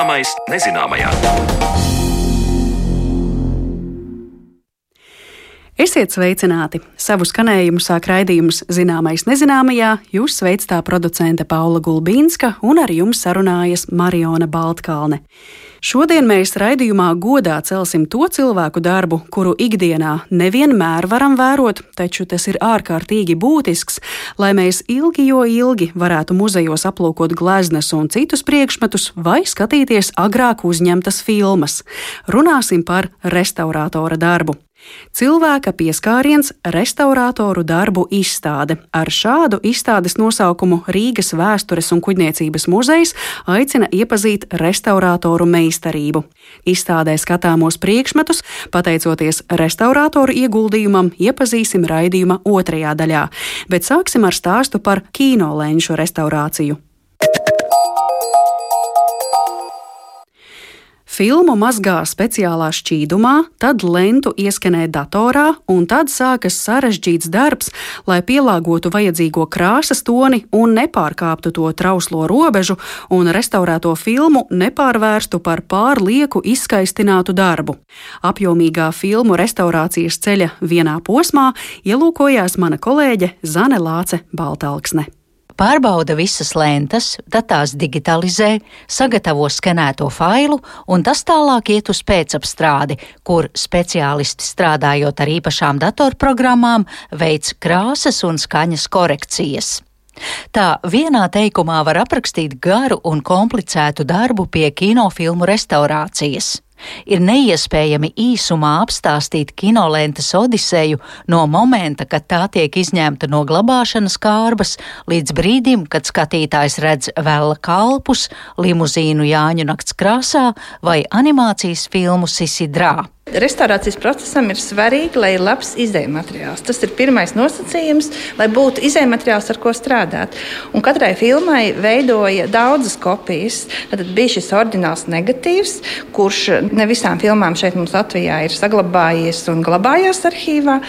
Zināmais nezināmajā. Esiet sveicināti! Savu skanējumu sāk raidījums Zināmais nezināmajā. Jūs sveic tā producente Paula Gulbīnska un ar jums sarunājas Mariona Baltkalne. Šodien mēs raidījumā godā celsim to cilvēku darbu, kuru ikdienā nevienmēr varam vērot, taču tas ir ārkārtīgi būtisks, lai mēs ilgi jo ilgi varētu muzejos aplūkot gleznas un citus priekšmetus vai skatīties agrāk uzņemtas filmas. Runāsim par restaurātora darbu. Cilvēka pieskāriens restaurātoru darbu izstāde. Ar šādu izstādes nosaukumu Rīgas vēstures un kuģniecības muzejs aicina iepazīt restaurātoru meistarību. Izstādē skatāmos priekšmetus, pateicoties restaurātoru ieguldījumam, iepazīsim raidījuma otrajā daļā, bet sāksim ar stāstu par kino lenču restaurāciju. Filmu mazgā speciālā šķīdumā, tad lentu ieskanē datorā, un tad sākas sarežģīts darbs, lai pielāgotu vajadzīgo krāsas toni un nepārkāptu to trauslo robežu, un restaurēto filmu nepārvērstu par pārlieku izskaistinātu darbu. Apjomīgā filmu restaurācijas ceļa vienā posmā ielūkojās mana kolēģe Zane Lāce Baltalksne pārbauda visas lentes, tad tās digitalizē, sagatavo skenēto failu un tas tālāk iet uz pēcapstrādi, kur speciālisti strādājot ar īpašām datorprogrammām veic krāsas un skaņas korekcijas. Tā vienā teikumā var aprakstīt garu un komplicētu darbu pie kinofilmu restaurācijas ir neiespējami īsumā apstāstīt kinolentes odiseju no momenta, kad tā tiek izņemta no glabāšanas kārbas, līdz brīdim, kad skatītājs redz vēl kalpus, limuzīnu Jāņu nakts krāsā vai animācijas filmu Sisidrā. Restorācijas procesam ir svarīgi, lai ir labs izējuma materiāls. Tas ir pirmais nosacījums, lai būtu izējuma materiāls, ar ko strādāt. Un katrai filmai veidoja daudzas kopijas. Tad bija šis oriģināls negatīvs, kurš ne visām filmām šeit mums Latvijā ir saglabājies un glabājās arhīvā.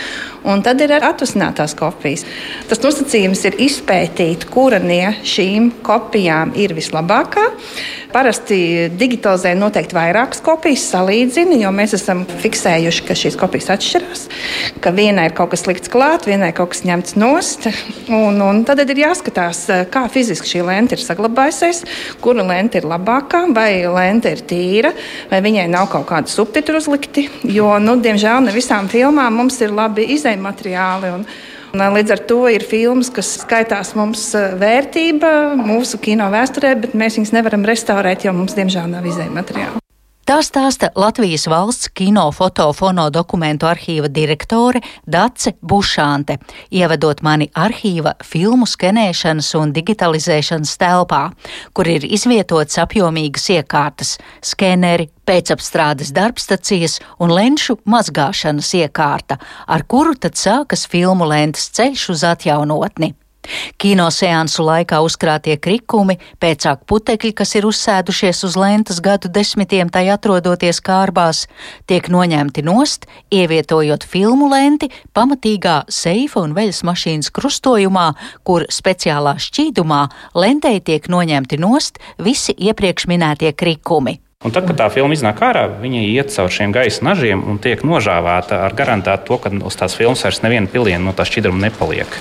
Un tad ir atvasinātās kopijas. Tas nosacījums ir izpētīt, kura no šīm kopijām ir vislabākā. Parasti digitalizē noteikti vairākas kopijas, salīdzina, jo mēs esam fiksējuši, ka šīs kopijas atšķirās, ka vienai ir kaut kas likts klāt, vienai kaut kas ņemts nost. Un, un tad ir jāskatās, kā fiziski šī lente ir saglabājusies, kura lente ir labākā, vai lente ir tīra, vai viņai nav kaut kādi subtitri uzlikti. Jo, nu, diemžēl, ne visām filmām mums ir labi izējuma materiāli. Un, Līdz ar to ir filmas, kas skaitās mums vērtība mūsu kino vēsturē, bet mēs viņus nevaram restaurēt, jo mums diemžēl nav izējuma materiāla. Tā stāsta Latvijas valsts kino fotofono dokumentu arhīva direktore Dace Bušante, ievedot mani arhīva filmu skenēšanas un digitalizēšanas telpā, kur ir izvietotas apjomīgas iekārtas - skeneri, pēcapstrādes darbstacijas un lenšu mazgāšanas iekārta, ar kuru tad sākas filmu lentes ceļš uz atjaunotni. Kinoseansu laikā uzkrātie krikumi, pēcāk putekļi, kas ir uzsēdušies uz lentas gadu desmitiem tai atrodoties kārbās, tiek noņemti nost, ievietojot filmu lenti pamatīgā seifa un veļas mašīnas krustojumā, kur speciālā šķīdumā lentei tiek noņemti nost visi iepriekš minētie krikumi. Un tad, kad tā filma iznāk ārā, viņa iet caur šiem gaisa nažiem un tiek nožāvēta ar garantētu to, ka uz tās filmas vairs neviena piliena no tā šķidruma nepaliek.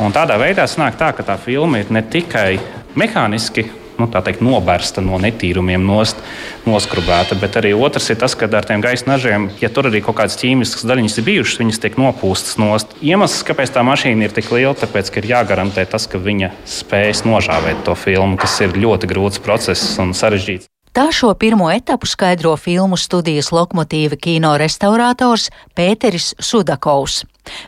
Un tādā veidā sanāk tā, ka tā filma ir ne tikai mehāniski nu, teikt, nobērsta no netīrumiem, nost, noskrubēta. Bet arī otrs ir tas, ka ar tiem gaisa nažiem, ja tur arī kaut kādas ķīmiskas daļiņas ir bijušas, viņas tiek nopūstas nost. Iemesls, kāpēc tā mašīna ir tik liela, tāpēc, ka ir jāgarantē tas, ka viņa spēs nožāvēt to filmu, kas ir ļoti grūts process un sarežģīts. Tā šo pirmo etapu skaidro filmu studijas lokomotīva kino restaurators Pēteris Sudakovs.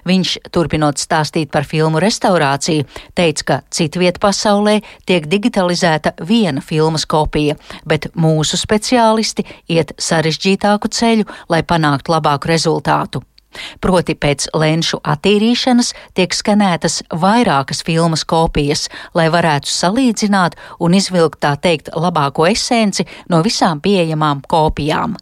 Viņš, turpinot stāstīt par filmu restaurāciju, teica, ka citviet pasaulē tiek digitalizēta viena filmas kopija, bet mūsu speciālisti iet sarežģītāku ceļu, lai panāktu labāku rezultātu. Proti pēc lenšu attīrīšanas tiek skanētas vairākas filmas kopijas, lai varētu salīdzināt un izvilkt tā teikt labāko esenci no visām pieejamām kopijām.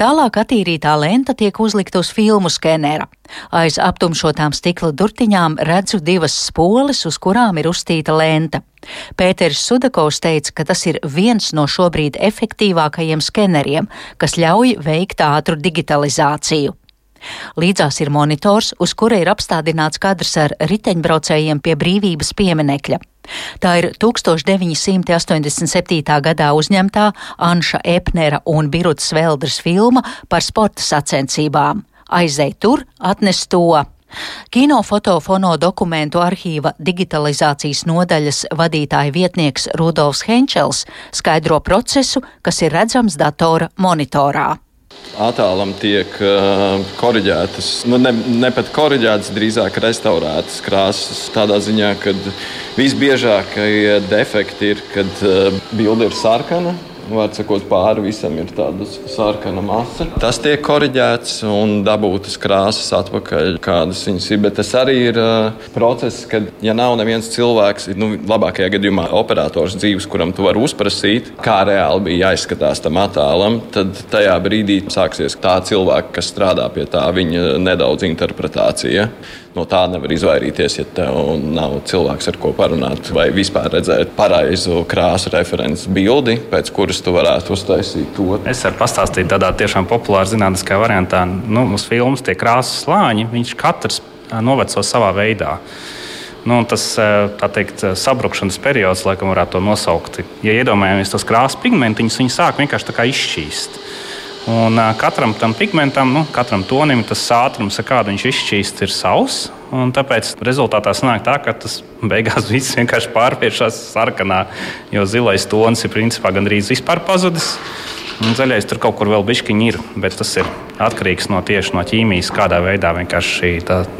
Tālāk attīrītā lenta tiek uzlikta uz filmu skenera. Aiz aptumšotām stikla durtiņām redzu divas spoles, uz kurām ir uztīta lenta. Pēters Sudakovs teica, ka tas ir viens no šobrīd efektīvākajiem skeneriem, kas ļauj veikt ātru digitalizāciju. Līdzās ir monitors, uz kura ir apstādināts kadrs ar riteņbraucējiem pie brīvības pieminekļa. Tā ir 1987. gadā uzņemtā Anša Epnera un Birutas Veldras filma par sporta sacensībām. Aizej tur, atnes to. Kinofotofono dokumentu arhīva digitalizācijas nodaļas vadītāja vietnieks Rudolfs Henčels skaidro procesu, kas ir redzams datora monitorā. Attēlam tiek uh, korģētas, nu ne, ne pat korģētas, drīzāk restaurētas krāsas. Tādā ziņā, ka visbiežākie defekti ir, kad uh, bilde ir sarkana, Vārds sakot, pāri visam ir tāda sarkana masa. Tas tiek korģēts un dabūtas krāsas atpakaļ, kādas viņas ir. Bet tas arī ir uh, process, kad, ja nav neviens cilvēks, nu, labākajā gadījumā operators dzīves, kuram tu vari uzprasīt, kā reāli bija jāizskatās tam attēlam, tad tajā brīdī sāksies tā cilvēka, kas strādā pie tā, viņa nedaudz interpretācija no tā nevar izvairīties, ja tev nav cilvēks, ar ko parunāt, vai vispār redzēt pareizu krāsu referents bildi, pēc kuras tu varētu uztaisīt to. Es varu pastāstīt tādā tiešām populārā zinātniskā variantā. Nu, mums filmas tie krāsas slāņi, viņš katrs noveco savā veidā. Nu, tas teikt, sabrukšanas periods, laikam, varētu to nosaukt. Ja iedomājamies tos krāsas pigmentiņus, viņi sāk vienkārši izšķīst. Un katram tam pigmentam, nu, katram tonim tas ātrums, ar kādu viņš izšķīst, ir savs. Tāpēc rezultātā sanāk tā, ka tas beigās viss vienkārši pārvēršas sarkanā, jo zilais tonis ir principā gandrīz vispār pazudis. Un zaļais tur kaut kur vēl bišķiņi ir, bet tas ir atkarīgs no tieši no ķīmijas, kādā veidā vienkārši šī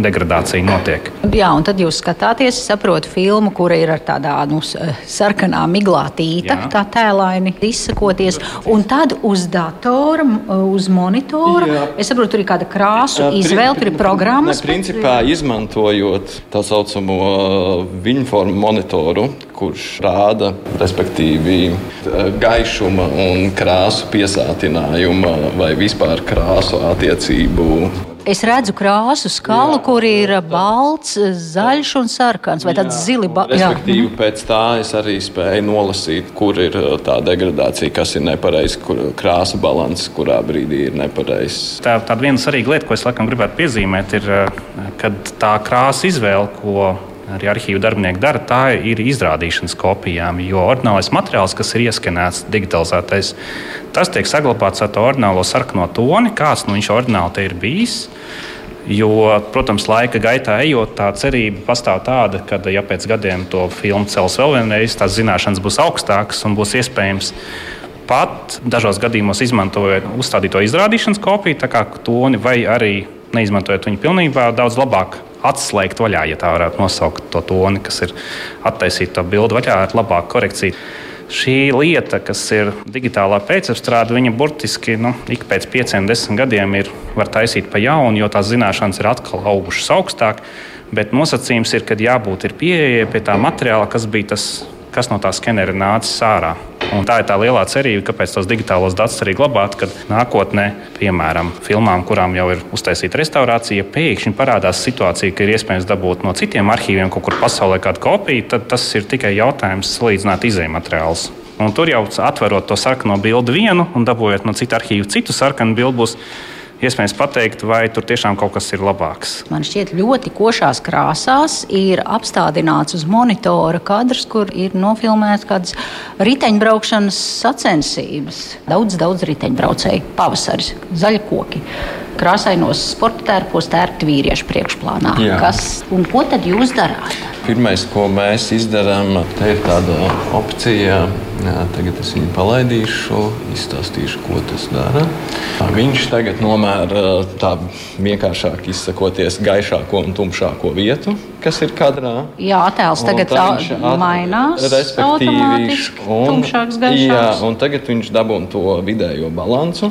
degradācija notiek. Jā, un tad jūs skatāties, saprotat filmu, kura ir ar tādā nu, sarkanā miglātīta, Jā. tā tēlaini izsakoties, un tad uz datora, uz monitora, Jā. es saprotu, tur ir kāda krāsu izvēle, tur ir programmas. Ne, principā izmantojot tā saucamo viņu formu monitoru, kurš rāda, respektīvi, gaišuma un krāsu piesātinājuma vai vispār krāsu attiecību. Es redzu krāsu skalu, jā, kur ir balts, zaļš un sarkans, vai tāds zili. Respektīvi, jā. pēc tā es arī spēju nolasīt, kur ir uh, tā degradācija, kas ir nepareiza, kur krāsa balanss, kurā brīdī ir nepareizs. Tā, tāda viena svarīga lieta, ko es laikam gribētu piezīmēt, ir, uh, kad tā krāsa izvēle, ko arī arhīvu darbinieki dara, tā ir izrādīšanas kopijām. Jo ordinālais materiāls, kas ir ieskanēts, digitalizētais, tas tiek saglabāts ar to ordinālo sarkano toni, kāds nu viņš ordināli te ir bijis. Jo, protams, laika gaitā ejot, tā cerība pastāv tāda, ka, ja pēc gadiem to filmu cels vēl vienreiz, tās zināšanas būs augstākas un būs iespējams pat dažos gadījumos izmantojot uzstādīto izrādīšanas kopiju, tā kā toni, vai arī neizmantojot viņu pilnībā, daudz labāk atslēgt vaļā, ja tā varētu nosaukt to toni, kas ir attaisīt to bildi vaļā ar labāku korekciju. Šī lieta, kas ir digitālā pēcapstrāde, viņa burtiski nu, ik pēc pieciem, desmit gadiem ir, var taisīt pa jaunu, jo tās zināšanas ir atkal augušas augstāk. Bet nosacījums ir, ka jābūt pieejai pie tā materiāla, kas bija tas kas no tā skenera nācis ārā. Un tā ir tā lielā cerība, kāpēc tos digitālos datus arī glabāt, kad nākotnē, piemēram, filmām, kurām jau ir uztaisīta restaurācija, pēkšņi parādās situācija, ka ir iespējams dabūt no citiem arhīviem kaut kur pasaulē kādu kopiju, tad tas ir tikai jautājums salīdzināt izējuma materiālus. Un tur jau atverot to sarkano bildi vienu un dabūjot no citu arhīvu citu sarkanu bildi, būs iespējams pateikt, vai tur tiešām kaut kas ir labāks. Man šķiet, ļoti košās krāsās ir apstādināts uz monitora kadrs, kur ir nofilmēts kādas riteņbraukšanas sacensības. Daudz, daudz riteņbraucēju, pavasaris, zaļi koki. Krāsainos sporta tērpos tērpti vīriešu priekšplānā. Jā. Kas un ko tad jūs darāt? Pirmais, ko mēs izdarām, ir tāda opcija Jā, tagad es viņu palaidīšu, izstāstīšu, ko tas dara. Viņš tagad nomēra tā vienkāršāk izsakoties gaišāko un tumšāko vietu, kas ir kadrā. Jā, attēls tagad at, mainās. Respektīvi, un, tumšāks, gaišāks. Jā, un tagad viņš dabūna to vidējo balansu.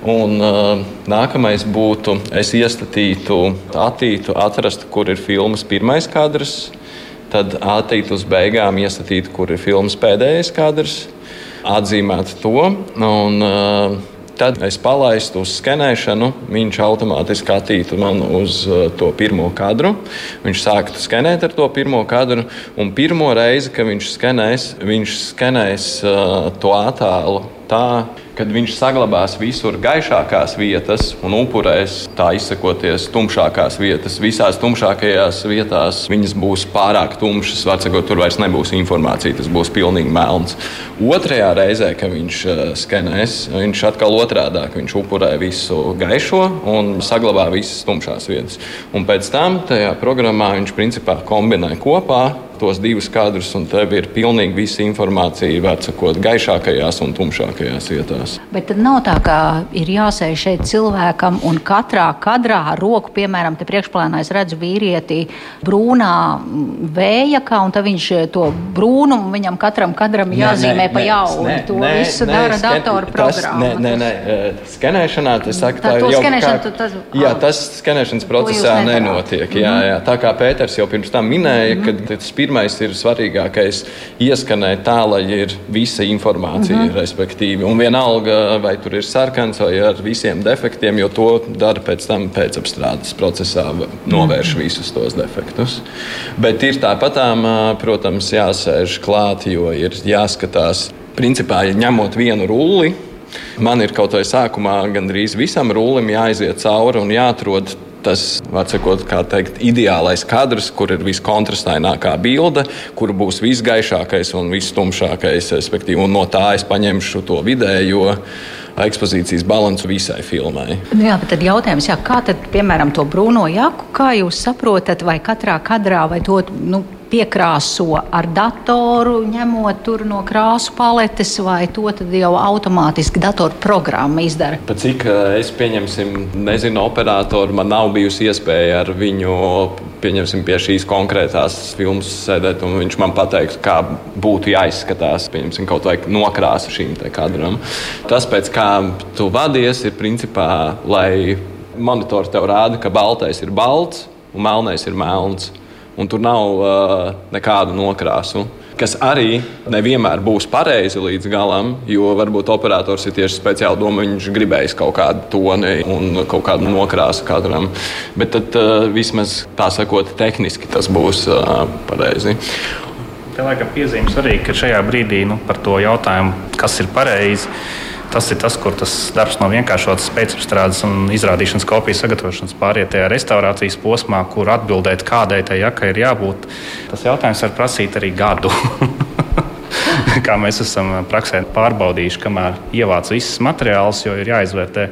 Un, uh, nākamais būtu, es iestatītu, attītu, atrastu, kur ir filmas pirmais kadrs, tad attīt uz beigām, iestatīt, kur ir filmas pēdējais kadrs, atzīmēt to. Un, uh, Tad es palaistu uz skenēšanu, viņš automātiski attīstītu man uz uh, to pirmo kadru. Viņš sāktu skenēt ar to pirmo kadru, un pirmo reizi, kad viņš skenēs, viņš skenēs uh, to attēlu tā, kad viņš saglabās visur gaišākās vietas un upurēs, tā izsakoties, tumšākās vietas. Visās tumšākajās vietās viņas būs pārāk tumšas, var sakot, tur vairs nebūs informācija, tas būs pilnīgi melns. Otrajā reizē, kad viņš uh, skenēs, viņš atkal otrādāk, viņš upurē visu gaišo un saglabā visas tumšās vietas. Un pēc tam tajā programmā viņš principā kombinē kopā tos divus kadrus, un tev ir pilnīgi visa informācija, vecākot, gaišākajās un tumšākajās vietās. Bet tad nav tā, ka ir jāsēž šeit cilvēkam un katrā kadrā ar roku, piemēram, te priekšplānā es redzu vīrieti brūnā vējaka, un tad viņš to brūnumu viņam katram kadram jāzīmē nē, pa jaunu. Nē, to nē, visu nē, dara datora programma. Nē, nē, nē, skenēšanā tas saka, tā, tā ir jau skenēšana, kā, tas, jā, tas skenēšanas procesā nenotiek. Jā, jā. Tā kā Pēters jau pirms tam minēja, mm -hmm. ka tas pirmais pirmais ir svarīgākais ieskanēt tā, lai ir visa informācija, mhm. -huh. respektīvi. Un vienalga, vai tur ir sarkans vai ar visiem defektiem, jo to dara pēc tam pēcapstrādes procesā, novērš mhm. -huh. visus tos defektus. Bet ir tāpatām, protams, jāsēž klāt, jo ir jāskatās, principā, ja ņemot vienu rulli. Man ir kaut vai sākumā gandrīz visam rullim jāiziet cauri un jāatrod tas, var sakot, kā teikt, ideālais kadrs, kur ir viskontrastainākā bilde, kur būs visgaišākais un vistumšākais, respektīvi, un no tā es paņemšu to vidējo ekspozīcijas balansu visai filmai. Nu jā, bet tad jautājums, jā, kā tad, piemēram, to brūno jaku, kā jūs saprotat, vai katrā kadrā, vai to, nu, piekrāso ar datoru, ņemot tur no krāsu paletes, vai to jau automātiski datorprogramma izdara? Pat cik eh, es pieņemsim, nezinu, operatoru, man nav bijusi iespēja ar viņu pieņemsim pie šīs konkrētās filmas sēdēt, un viņš man pateiktu, kā būtu jāizskatās, pieņemsim, kaut vai nokrāsa šīm kadram. Tas, pēc kā tu vadies, ir principā, lai monitors tev rāda, ka baltais ir balts un melnais ir melns un tur nav uh, nekādu nokrāsu. Kas arī nevienmēr būs pareizi līdz galam, jo varbūt operators ir tieši speciāli domājis, viņš gribējis kaut kādu toni un kaut kādu nokrāsu katram. Bet tad uh, vismaz tā sakot, tehniski tas būs uh, pareizi. Te laikam piezīmēs arī, ka šajā brīdī nu, par to jautājumu, kas ir pareizi Tas ir tas, kur tas darbs no vienkāršotas pēcapstrādes un izrādīšanas kopijas sagatavošanas pāriet tajā restaurācijas posmā, kur atbildēt, kādai tai jakai ir jābūt. Tas jautājums var prasīt arī gadu. Kā mēs esam praksē pārbaudījuši, kamēr ievāc visas materiālus, jo ir jāizvērtē.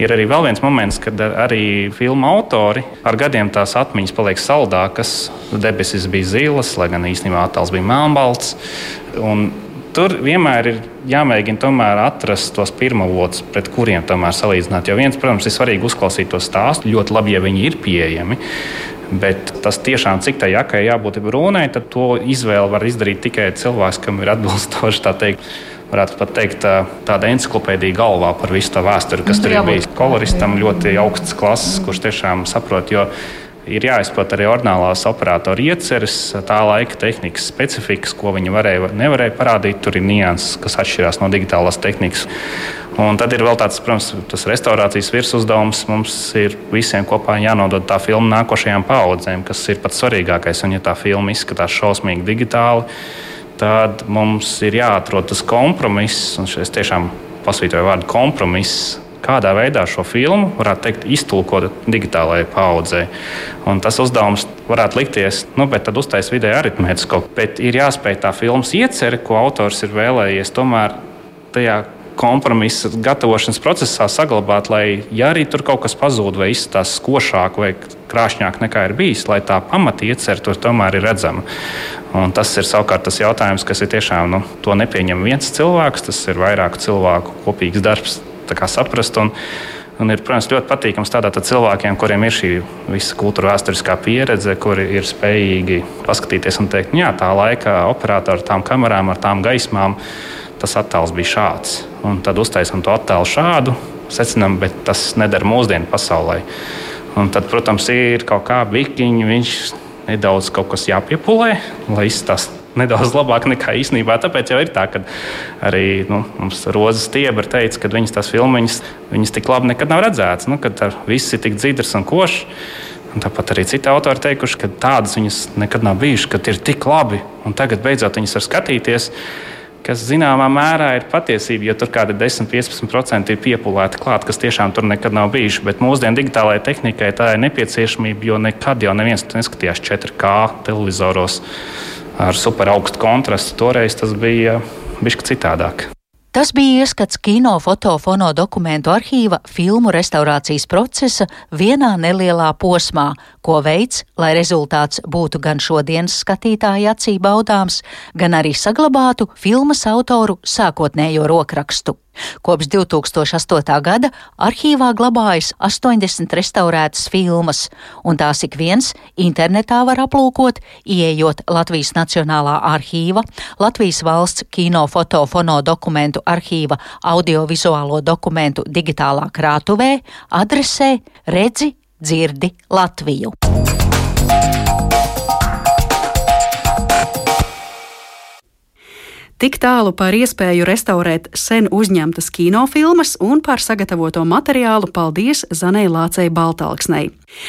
Ir arī vēl viens moments, kad arī filmu autori ar gadiem tās atmiņas paliek saldākas. Debesis bija zilas, lai gan īstenībā attēls bija melnbalts. Tur vienmēr ir jāmēģina atrast tos pirmavotus, pret kuriem tomēr salīdzināt. Jo viens, protams, ir svarīgi uzklausīt to stāstu. Ļoti labi, ja viņi ir pieejami. Bet tas tiešām, cik tā jakai jābūt brūnai, tad to izvēli var izdarīt tikai cilvēks, kam ir atbilstoši tā teikt varētu pat teikt, tāda encyklopēdija galvā par visu to vēsturi, kas nu, tur ir bijis. Koloristam ļoti augsts klases, kurš tiešām saprot ir jāizprot arī ordinālās operatora ieceres, tā laika tehnikas specifikas, ko viņi varēja, nevarēja parādīt. Tur ir nianses, kas atšķirās no digitālās tehnikas. Un tad ir vēl tāds, protams, tas restaurācijas virsuzdevums. Mums ir visiem kopā jānodod tā filma nākošajām paudzēm, kas ir pats svarīgākais. Un, ja tā filma izskatās šausmīgi digitāli, tad mums ir jāatrod tas kompromiss, un es tiešām pasvītroju vārdu kompromiss kādā veidā šo filmu varētu teikt, iztulkot digitālajai paudzei. Un tas uzdevums varētu likties, nu, bet tad uztaisīt vidēji aritmētisko. Bet ir jāspēj tā filmas iecerē, ko autors ir vēlējies tomēr tajā kompromisa gatavošanas procesā saglabāt, lai, ja arī tur kaut kas pazūd vai izskatās skošāk vai krāšņāk nekā ir bijis, lai tā pamatiecerē tur tomēr ir redzama. Un tas ir savukārt tas jautājums, kas ir tiešām nu, to nepieņem viens cilvēks, tas ir vairāku cilvēku kopīgs darbs saprast. Un, Un ir, protams, ļoti patīkami strādāt ar cilvēkiem, kuriem ir šī visa kultūra vēsturiskā pieredze, kuri ir spējīgi paskatīties un teikt, jā, tā laika operātori ar tām kamerām, ar tām gaismām, tas attēls bija šāds. Un tad uztaisām to attēlu šādu, secinām, bet tas neder mūsdienu pasaulē. Un tad, protams, ir kaut kā bikiņi, viņš nedaudz kaut kas jāpiepulē, lai izstāsta nedaudz labāk nekā īstenībā. Tāpēc jau ir tā, ka arī nu, mums Rozes Tiebra teica, ka viņas tās filmas, viņas tik labi nekad nav redzētas, nu, kad viss ir tik dzidrs un košs. Un tāpat arī citi autori teikuši, ka tādas viņas nekad nav bijušas, ka ir tik labi, un tagad beidzot viņas var skatīties. Kas zināmā mērā ir patiesība, jo tur kādi 10-15% ir piepūlēti klāt, kas tiešām tur nekad nav bijuši. Bet mūsdienu digitālajai tehnikai tā ir nepieciešamība, jo nekad jau neviens neskatījās 4K televizoros ar super augstu kontrastu. Toreiz tas bija bišķi citādāk. Tas bija ieskats kino, fotofono dokumentu arhīva filmu restaurācijas procesa vienā nelielā posmā, ko veids, lai rezultāts būtu gan šodienas skatītāja acī baudāms, gan arī saglabātu filmas autoru sākotnējo rokrakstu. Kopš 2008. gada arhīvā glabājas 80 restaurētas filmas, un tās ik viens internetā var aplūkot, ieejot Latvijas Nacionālā arhīva, Latvijas valsts kino, foto, fono dokumentu arhīva audiovizuālo dokumentu digitālā krātuvē, adresē Redzi, dzirdi Latviju. Tik tālu par iespēju restaurēt sen uzņemtas kinofilmas un par sagatavoto materiālu paldies Zanai Lācei Baltalksnei.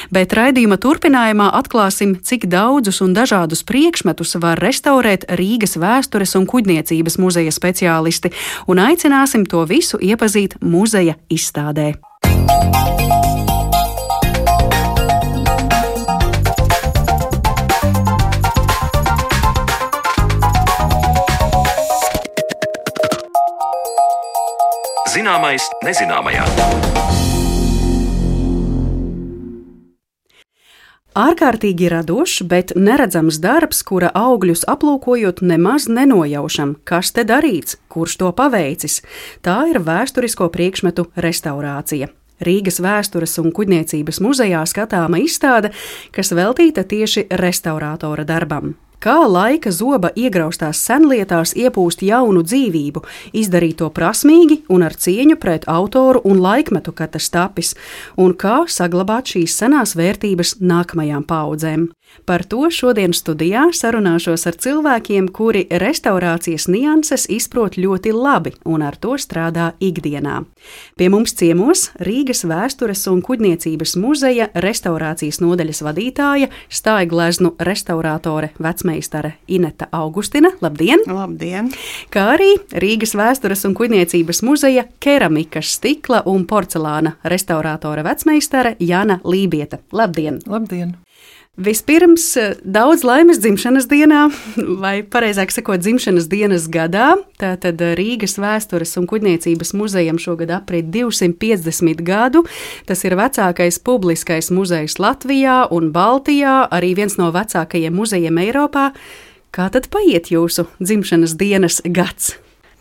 Bet raidījuma turpinājumā atklāsim, cik daudzus un dažādus priekšmetus var restaurēt Rīgas vēstures un kuģniecības muzeja speciālisti, un aicināsim to visu iepazīt muzeja izstādē. Zināmais, nezināmajā. Ārkārtīgi radošs, bet neredzams darbs, kura augļus aplūkojot, nemaz nenojaušam, kas te darīts, kurš to paveicis. Tā ir vēsturisko priekšmetu restaurācija. Rīgas vēstures un kuģniecības muzejā skatāma izstāde, kas veltīta tieši restaurātora darbam kā laika zoba iegraustās senlietās iepūst jaunu dzīvību, izdarīt to prasmīgi un ar cieņu pret autoru un laikmetu, kad tas tapis, un kā saglabāt šīs senās vērtības nākamajām paudzēm. Par to šodien studijā sarunāšos ar cilvēkiem, kuri restaurācijas nianses izprot ļoti labi un ar to strādā ikdienā. Pie mums ciemos Rīgas vēstures un kuģniecības muzeja restaurācijas nodaļas vadītāja, stāja restaurātore vecmē meistare Ineta Augustina. Labdien! Labdien! Kā arī Rīgas vēstures un kuģniecības muzeja keramikas, stikla un porcelāna restaurātore vecmeistare Jana Lībieta. Labdien! Labdien! Vispirms, daudz laimes dzimšanas dienā, vai precīzāk sakot, dzimšanas dienas gadā. Tātad Rīgas vēstures un kuģniecības muzejam šogad aprit 250 gadu. Tas ir vecākais publiskais muzejs Latvijā un Baltijā, arī viens no vecākajiem muzejiem Eiropā. Kā tad paiet jūsu dzimšanas dienas gads?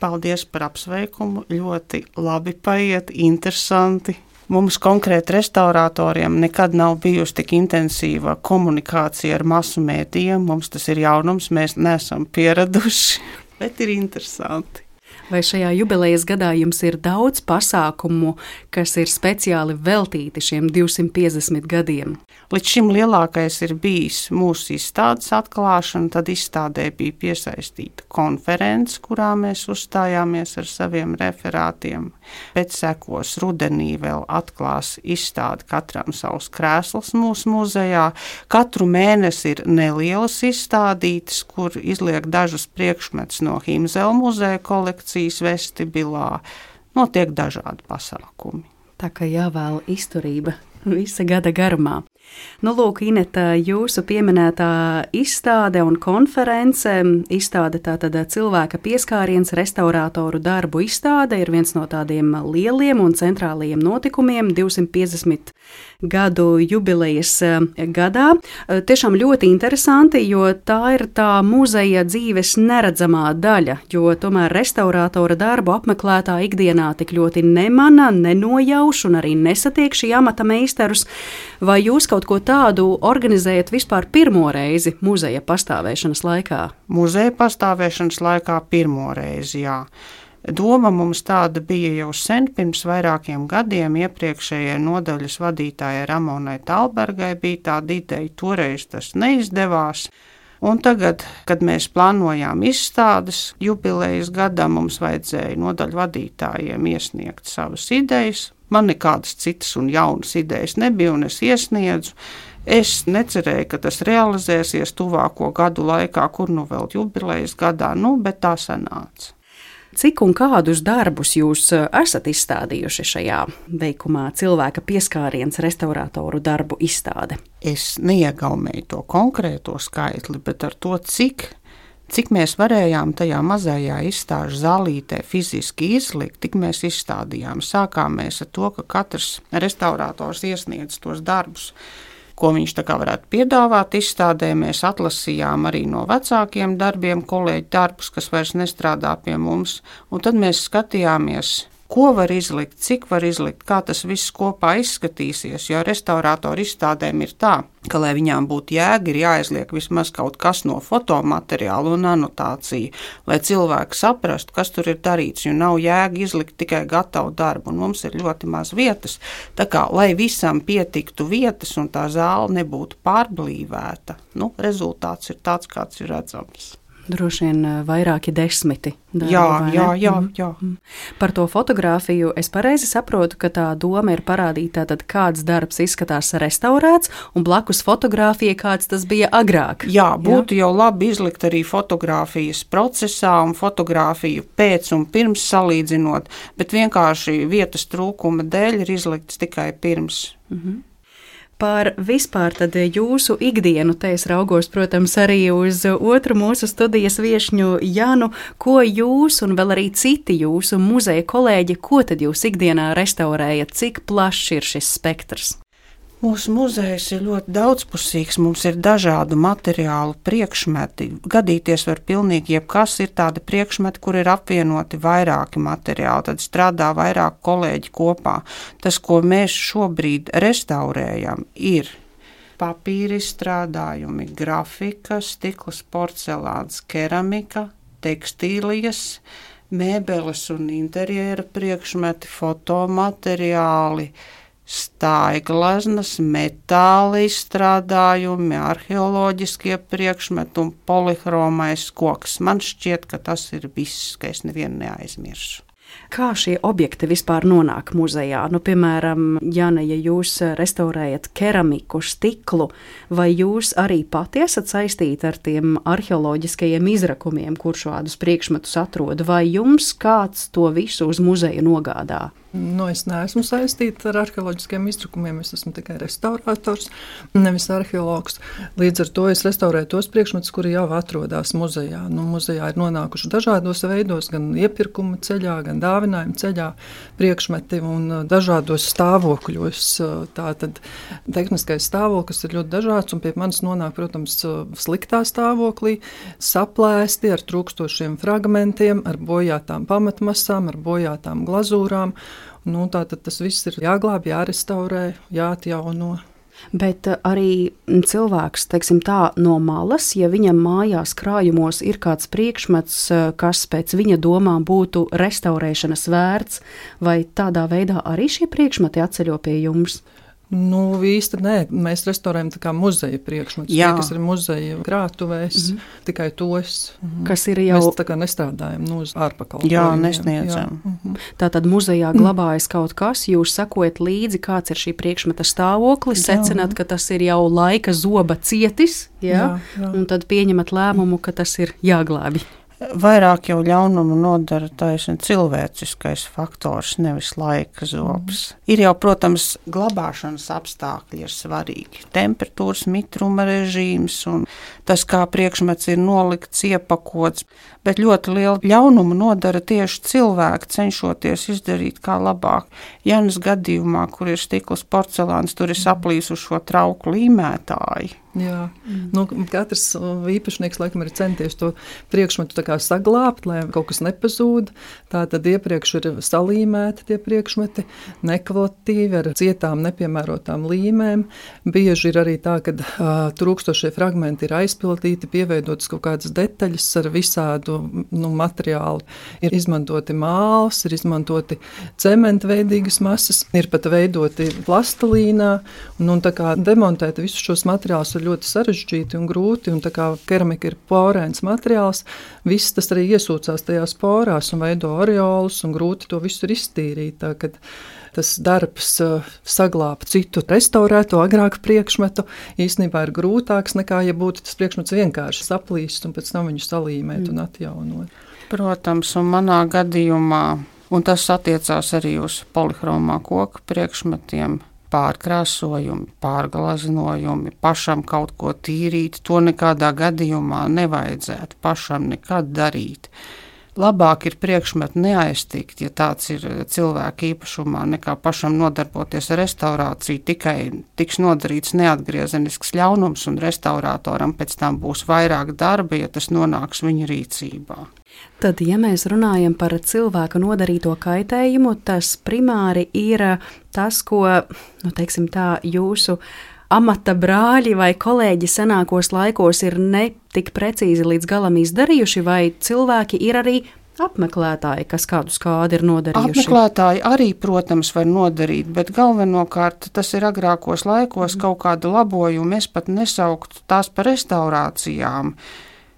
Paldies par apsveikumu. Ļoti labi paiet, interesanti. Mums konkrēti restauratoriem nekad nav bijusi tik intensīva komunikācija ar masu mēdījiem. Mums tas ir jaunums, mēs neesam pieraduši, bet ir interesanti. Vai šajā jubilejas gadā jums ir daudz pasākumu, kas ir speciāli veltīti šiem 250 gadiem? Līdz šim lielākais ir bijis mūsu izstādes atklāšana. Tad izstādē bija piesaistīta konference, kurā mēs uzstājāmies ar saviem referātiem. Pēc sekos rudenī vēl atklās izstādi katram savs krēsls mūsu muzejā. Katru mēnesi ir nelielas izstādītas, kur izliek dažus priekšmetus no Himzela muzeja kolekcijas kolekcijas vestibilā. Notiek dažādi pasākumi. Tā kā jāvēl izturība visa gada garumā. Nu, lūk, Ineta, jūsu pieminētā izstāde un konference, izstāde tātad cilvēka pieskāriens restaurātoru darbu izstāde ir viens no tādiem lieliem un centrālajiem notikumiem 250 gadu jubilejas eh, gadā. Eh, tiešām ļoti interesanti, jo tā ir tā muzeja dzīves neredzamā daļa, jo tomēr restaurātora darbu apmeklētā ikdienā tik ļoti nemana, nenojauš un arī nesatiek šī amata meistarus. Vai jūs kaut ko tādu organizējat vispār pirmo reizi muzeja pastāvēšanas laikā? Muzeja pastāvēšanas laikā pirmo reizi, jā. Doma mums tāda bija jau sen, pirms vairākiem gadiem. Iepriekšējai nodaļas vadītājai Ramonai Talbergai bija tāda ideja, toreiz tas neizdevās. Un tagad, kad mēs plānojām izstādes jubilejas gadā, mums vajadzēja nodaļu vadītājiem iesniegt savas idejas. Man nekādas citas un jaunas idejas nebija, un es iesniedzu. Es necerēju, ka tas realizēsies tuvāko gadu laikā, kur nu vēl jubilejas gadā, nu, bet tā sanāca. Cik un kādus darbus jūs eh, esat izstādījuši šajā veikumā, cilvēka pieskāriens restauratoru darbu izstāde? Es neiegaumēju to konkrēto skaitli, bet ar to, cik Cik mēs varējām tajā mazajā izstāžu zālītē fiziski izlikt, tik mēs izstādījām. Sākām mēs ar to, ka katrs restaurators iesniedz tos darbus ko viņš varētu piedāvāt izstādē. Mēs atlasījām arī no vecākiem darbiem kolēģi darbus, kas vairs nestrādā pie mums, un tad mēs skatījāmies ko var izlikt, cik var izlikt, kā tas viss kopā izskatīsies. Jo restaurātoru izstādēm ir tā, ka, lai viņām būtu jēga, ir jāizliek vismaz kaut kas no fotomateriāla un anotācija, lai cilvēki saprastu, kas tur ir darīts. Jo nav jēga izlikt tikai gatavu darbu, un mums ir ļoti maz vietas. Tā kā, lai visam pietiktu vietas un tā zāle nebūtu pārblīvēta, nu, rezultāts ir tāds, kāds ir redzams. Droši vien eh, vairāki desmiti. Darbu, jā, jā, jā, mhm. jā. Mm. Par to fotografiju es pareizi saprotu, ka tā doma ir parādīt, tātad, kāds darbs izskatās restaurēts, un blakus fotografija, kāds tas bija agrāk. Jā, būtu jā? jau labi izlikt arī fotografijas procesā un fotografiju pēc un pirms salīdzinot, bet vienkārši vietas trūkuma dēļ ir izlikts tikai pirms. -hmm par vispār jūsu ikdienu. Te es raugos, protams, arī uz otru mūsu studijas viesņu Janu, ko jūs un vēl arī citi jūsu muzeja kolēģi, ko tad jūs ikdienā restaurējat, cik plašs ir šis spektrs? Mūsu muzejs ir ļoti daudzpusīgs, mums ir dažādu materiālu priekšmeti. Gadīties var pilnīgi jebkas, ir tādi priekšmeti, kur ir apvienoti vairāki materiāli, tad strādā vairāk kolēģi kopā. Tas, ko mēs šobrīd restaurējam, ir papīra izstrādājumi, grafika, stikls, porcelāns, keramika, tekstīlijas, mēbeles un interjera priekšmeti, fotomateriāli stāiglaznas, metāla izstrādājumi, arheoloģiskie priekšmeti un polihromais koks. Man šķiet, ka tas ir viss, ka es nevienu neaizmirsu. Kā šie objekti vispār nonāk muzejā? Nu, piemēram, Jana, ja jūs restaurējat keramiku, stiklu, vai jūs arī pati esat saistīti ar tiem arheoloģiskajiem izrakumiem, kur šādus priekšmetus atrod, vai jums kāds to visu uz muzeju nogādā? Nu, es neesmu saistīta ar arheoloģiskiem iztrakumiem. Es esmu tikai restaurators, nevis arheologs. Līdz ar to es restaurēju tos priekšmetus, kuri jau atrodas muzejā. Nu, muzejā ir nonākuši dažādos veidos, gan iepirkuma ceļā, gan dāvinājuma ceļā, priekšmeti un uh, dažādos stāvokļos. Uh, tātad tehniskais stāvoklis ir ļoti dažāds, un pie manis nonāk, protams, uh, sliktā stāvoklī, saplēsti ar trūkstošiem fragmentiem, ar bojātām pamatmasām, ar bojātām glazūrām. Nu, Tātad tas viss ir jāglābj, jārestaurē, jāatjauno. Bet eh, arī cilvēks, teiksim tā, no malas, ja viņam mājās krājumos ir kāds priekšmets, eh, kas pēc viņa domām būtu restaurēšanas vērts, vai tādā veidā arī šie priekšmeti atceļo pie jums? Nu, īsti nē, mēs restaurējam tā kā muzeja priekšmetus, tie, kas ir muzeja krātuvēs, mm -hmm. tikai tos. Mm -hmm. Kas ir jau. Mēs tā kā nestrādājam nu, uz ārpakalpojumiem. Jā, nesniedzam. Jā. Mm -hmm. Tā tad muzejā glabājas kaut kas, jūs sakojat līdzi, kāds ir šī priekšmeta stāvoklis, secināt, ka tas ir jau laika zoba cietis, jā? Jā, jā. un tad pieņemat lēmumu, ka tas ir jāglābi. Vairāk jau ļaunumu nodara taisnība cilvēciskais faktors, nevis laika zobs. Mm. Ir jau, protams, glabāšanas apstākļi ir svarīgi. Temperatūras, mitruma režīms un tas, kā priekšmets ir nolikts, iepakots. Bet ļoti lielu ļaunumu nodara tieši cilvēki, cenšoties izdarīt kā labāk. Janas gadījumā, kur ir stikls porcelāns, tur ir saplīsušo trauku līmētāji Jā, mm. nu, katrs uh, īpašnieks laikam ir centies to priekšmetu saglabāt, lai kaut kas nepazūd. Tā tad iepriekš ir salīmēti tie priekšmeti, nekvalitīvi ar cietām, nepiemērotām līmēm. Bieži ir arī tā, ka uh, trūkstošie fragmenti ir aizpildīti, pieveidotas kaut kādas detaļas ar visādu nu, materiālu. Ir izmantoti māls, ir izmantoti cementveidīgas masas, ir pat veidoti plastilīnā un, un demontēt visus šos materiālus ļoti sarežģīti un grūti. Un tā kā keramika ir porēns materiāls, viss tas arī iesūcās tajās porās un veido areolus, un grūti to visu iztīrīt. Tā, tas darbs uh, saglabāt citu restaurēto, agrāku priekšmetu īstenībā ir grūtāks nekā, ja būtu tas priekšmets vienkārši saplīst un pēc tam viņu salīmēt mm. un atjaunot. Protams, un manā gadījumā, un tas attiecās arī uz polihromā koku priekšmetiem, pārkrāsojumi, pārglaznojumi, pašam kaut ko tīrīt, to nekādā gadījumā nevajadzētu pašam nekad darīt labāk ir priekšmetu neaiztikt, ja tāds ir eh, cilvēka īpašumā, nekā pašam nodarboties ar restaurāciju. Tikai tiks nodarīts neatgriezenisks ļaunums, un restauratoram pēc tam būs vairāk darba, ja tas nonāks viņa rīcībā. Tad, ja mēs runājam par cilvēka nodarīto kaitējumu, tas primāri ir tas, ko nu, teiksim, tā, jūsu amata brāļi vai kolēģi senākos laikos ir ne tik precīzi līdz galam izdarījuši, vai cilvēki ir arī apmeklētāji, kas kādu skādi ir nodarījuši? Apmeklētāji arī, protams, var nodarīt, bet galvenokārt tas ir agrākos laikos kaut kādu labojumu. Es pat nesauktu tās par restaurācijām.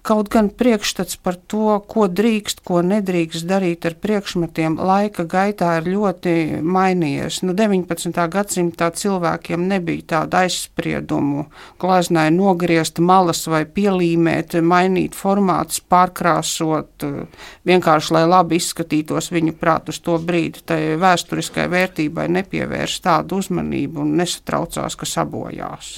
Kaut gan priekšstats par to, ko drīkst, ko nedrīkst darīt ar priekšmetiem, laika gaitā ir ļoti mainījies. Nu, 19. gadsimtā cilvēkiem nebija tāda aizspriedumu, glaznai nogriezt malas vai pielīmēt, mainīt formātus, pārkrāsot, vienkārši lai labi izskatītos viņu prāt uz to brīdi. Tai vēsturiskai vērtībai nepievērst tādu uzmanību un nesatraucās, ka sabojās.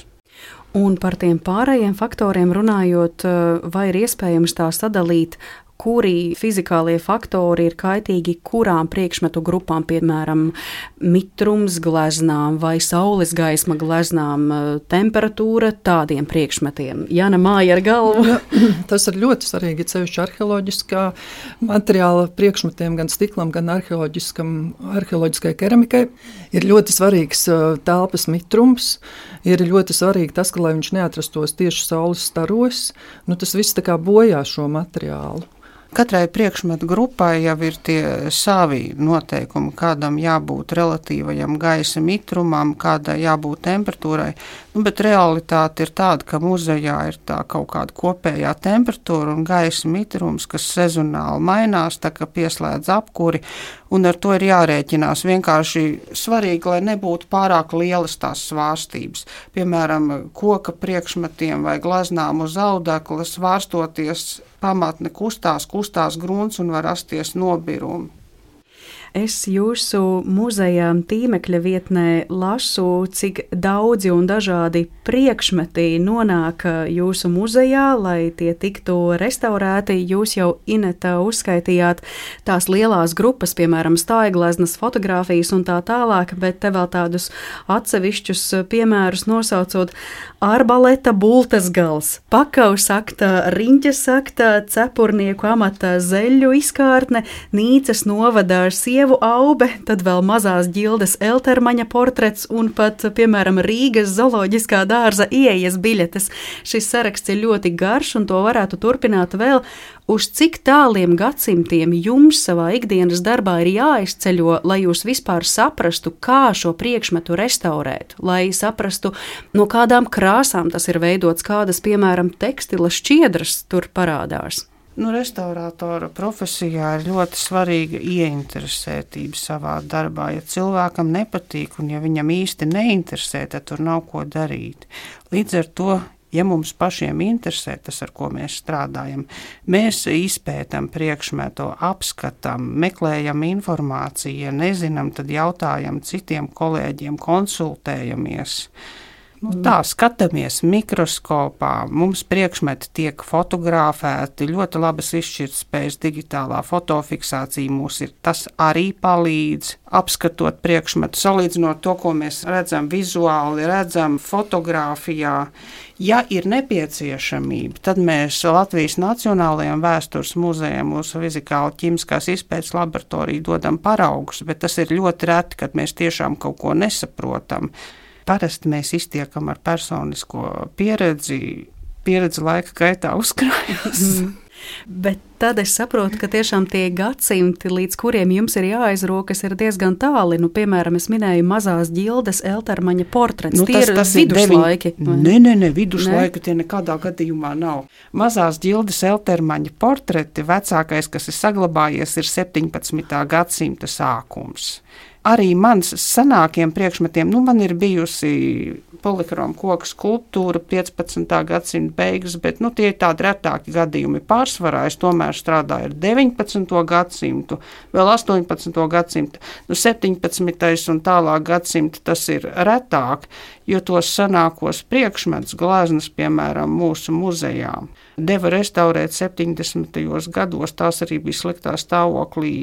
Un par tiem pārējiem faktoriem runājot, eh, vai ir iespējams tā sadalīt, kuri fizikālie faktori ir kaitīgi kurām priekšmetu grupām, piemēram, mitrums gleznām vai saules gaisma gleznām, eh, temperatūra tādiem priekšmetiem. Jāna māja ar galvu. Ja, tas ir ļoti svarīgi, ceļš arheoloģiskā materiāla priekšmetiem, gan stiklam, gan arheoloģiskai keramikai. Ir ļoti svarīgs eh, telpas mitrums, ir ļoti svarīgi tas, ka, lai viņš neatrastos tieši saules staros, nu, tas viss bojā šo materiālu. Katrai priekšmetu grupai jau ir tie savi noteikumi, kādam jābūt relatīvajam gaisa mitrumam, kādai jābūt temperatūrai. Nu, bet realitāte ir tāda, ka muzejā ir tā kaut kāda kopējā temperatūra un gaisa mitrums, kas sezonāli mainās, tā kā pieslēdz apkuri, un ar to ir jārēķinās. Vienkārši svarīgi, lai nebūtu pārāk lielas tās svārstības. Piemēram, koka priekšmetiem vai glaznām uz audekla svārstoties pamatne kustās, kustās grunts un var rasties nobirumi. Es jūsu muzeja tīmekļa vietnē lasu, cik daudzi un dažādi priekšmeti nonāk jūsu muzejā, lai tie tiktu restaurēti. Jūs jau Ineta uzskaitījāt tās lielās grupas, piemēram, stāigleznas fotografijas un tā tālāk, bet te vēl tādus atsevišķus piemērus nosaucot arbaleta bultas gals, pakaus akta, riņķes akta, cepurnieku amata zeļu izkārtne, Nīcas novadā sievu aube, tad vēl mazās ģildes Eltermaņa portrets un pat, piemēram, Rīgas zooloģiskā dārza ieejas biļetes. Šis saraksts ir ļoti garš un to varētu turpināt vēl. Uz cik tāliem gadsimtiem jums savā ikdienas darbā ir jāizceļo, lai jūs vispār saprastu, kā šo priekšmetu restaurēt, lai saprastu, no kādām krāsām tas ir veidots, kādas, piemēram, tekstila šķiedras tur parādās? Nu, restaurātora profesijā ir ļoti svarīga ieinteresētība savā darbā. Ja cilvēkam nepatīk un ja viņam īsti neinteresē, tad tur nav ko darīt. Līdz ar to ja mums pašiem interesē tas, ar ko mēs strādājam, mēs izpētām priekšmetu, apskatām, meklējam informāciju, ja nezinām, tad jautājam citiem kolēģiem, konsultējamies. Nu, tā skatāmies mikroskopā, mums priekšmeti tiek fotografēti, ļoti labas izšķirtspējas, digitālā fotofiksācija mums ir. Tas arī palīdz apskatot priekšmetu, salīdzinot to, ko mēs redzam vizuāli, redzam fotografijā. Ja ir nepieciešamība, tad mēs Latvijas Nacionālajiem vēstures muzejam, mūsu fizikāla ķīmiskās izpētes laboratoriju dodam paraugus, bet tas ir ļoti reti, kad mēs tiešām kaut ko nesaprotam parasti mēs iztiekam ar personisko pieredzi. Pieredze laika gaitā uzkrājas. Mm. Bet tad es saprotu, ka tiešām tie gadsimti, līdz kuriem jums ir jāaizrokas, ir diezgan tāli. Nu, piemēram, es minēju mazās ģildes Eltermaņa portrets. Nu, tie tas, ir tas viduslaiki. Deviņ... Nē, nē, nē, viduslaika tie nekādā gadījumā nav. Mazās ģildes Eltermaņa portreti vecākais, kas ir saglabājies, ir 17. gadsimta sākums arī mans senākiem priekšmetiem, nu, man ir bijusi polihroma koku skulptūra 15. gadsimta beigas, bet nu, tie ir tādi retāki gadījumi. Pārsvarā es tomēr strādāju ar 19. gadsimtu, vēl 18. gadsimtu, nu, 17. un tālāk gadsimta tas ir retāk, jo tos senākos priekšmetus, gleznas, piemēram, mūsu muzejā, deva restaurēt 70. gados. Tās arī bija sliktā stāvoklī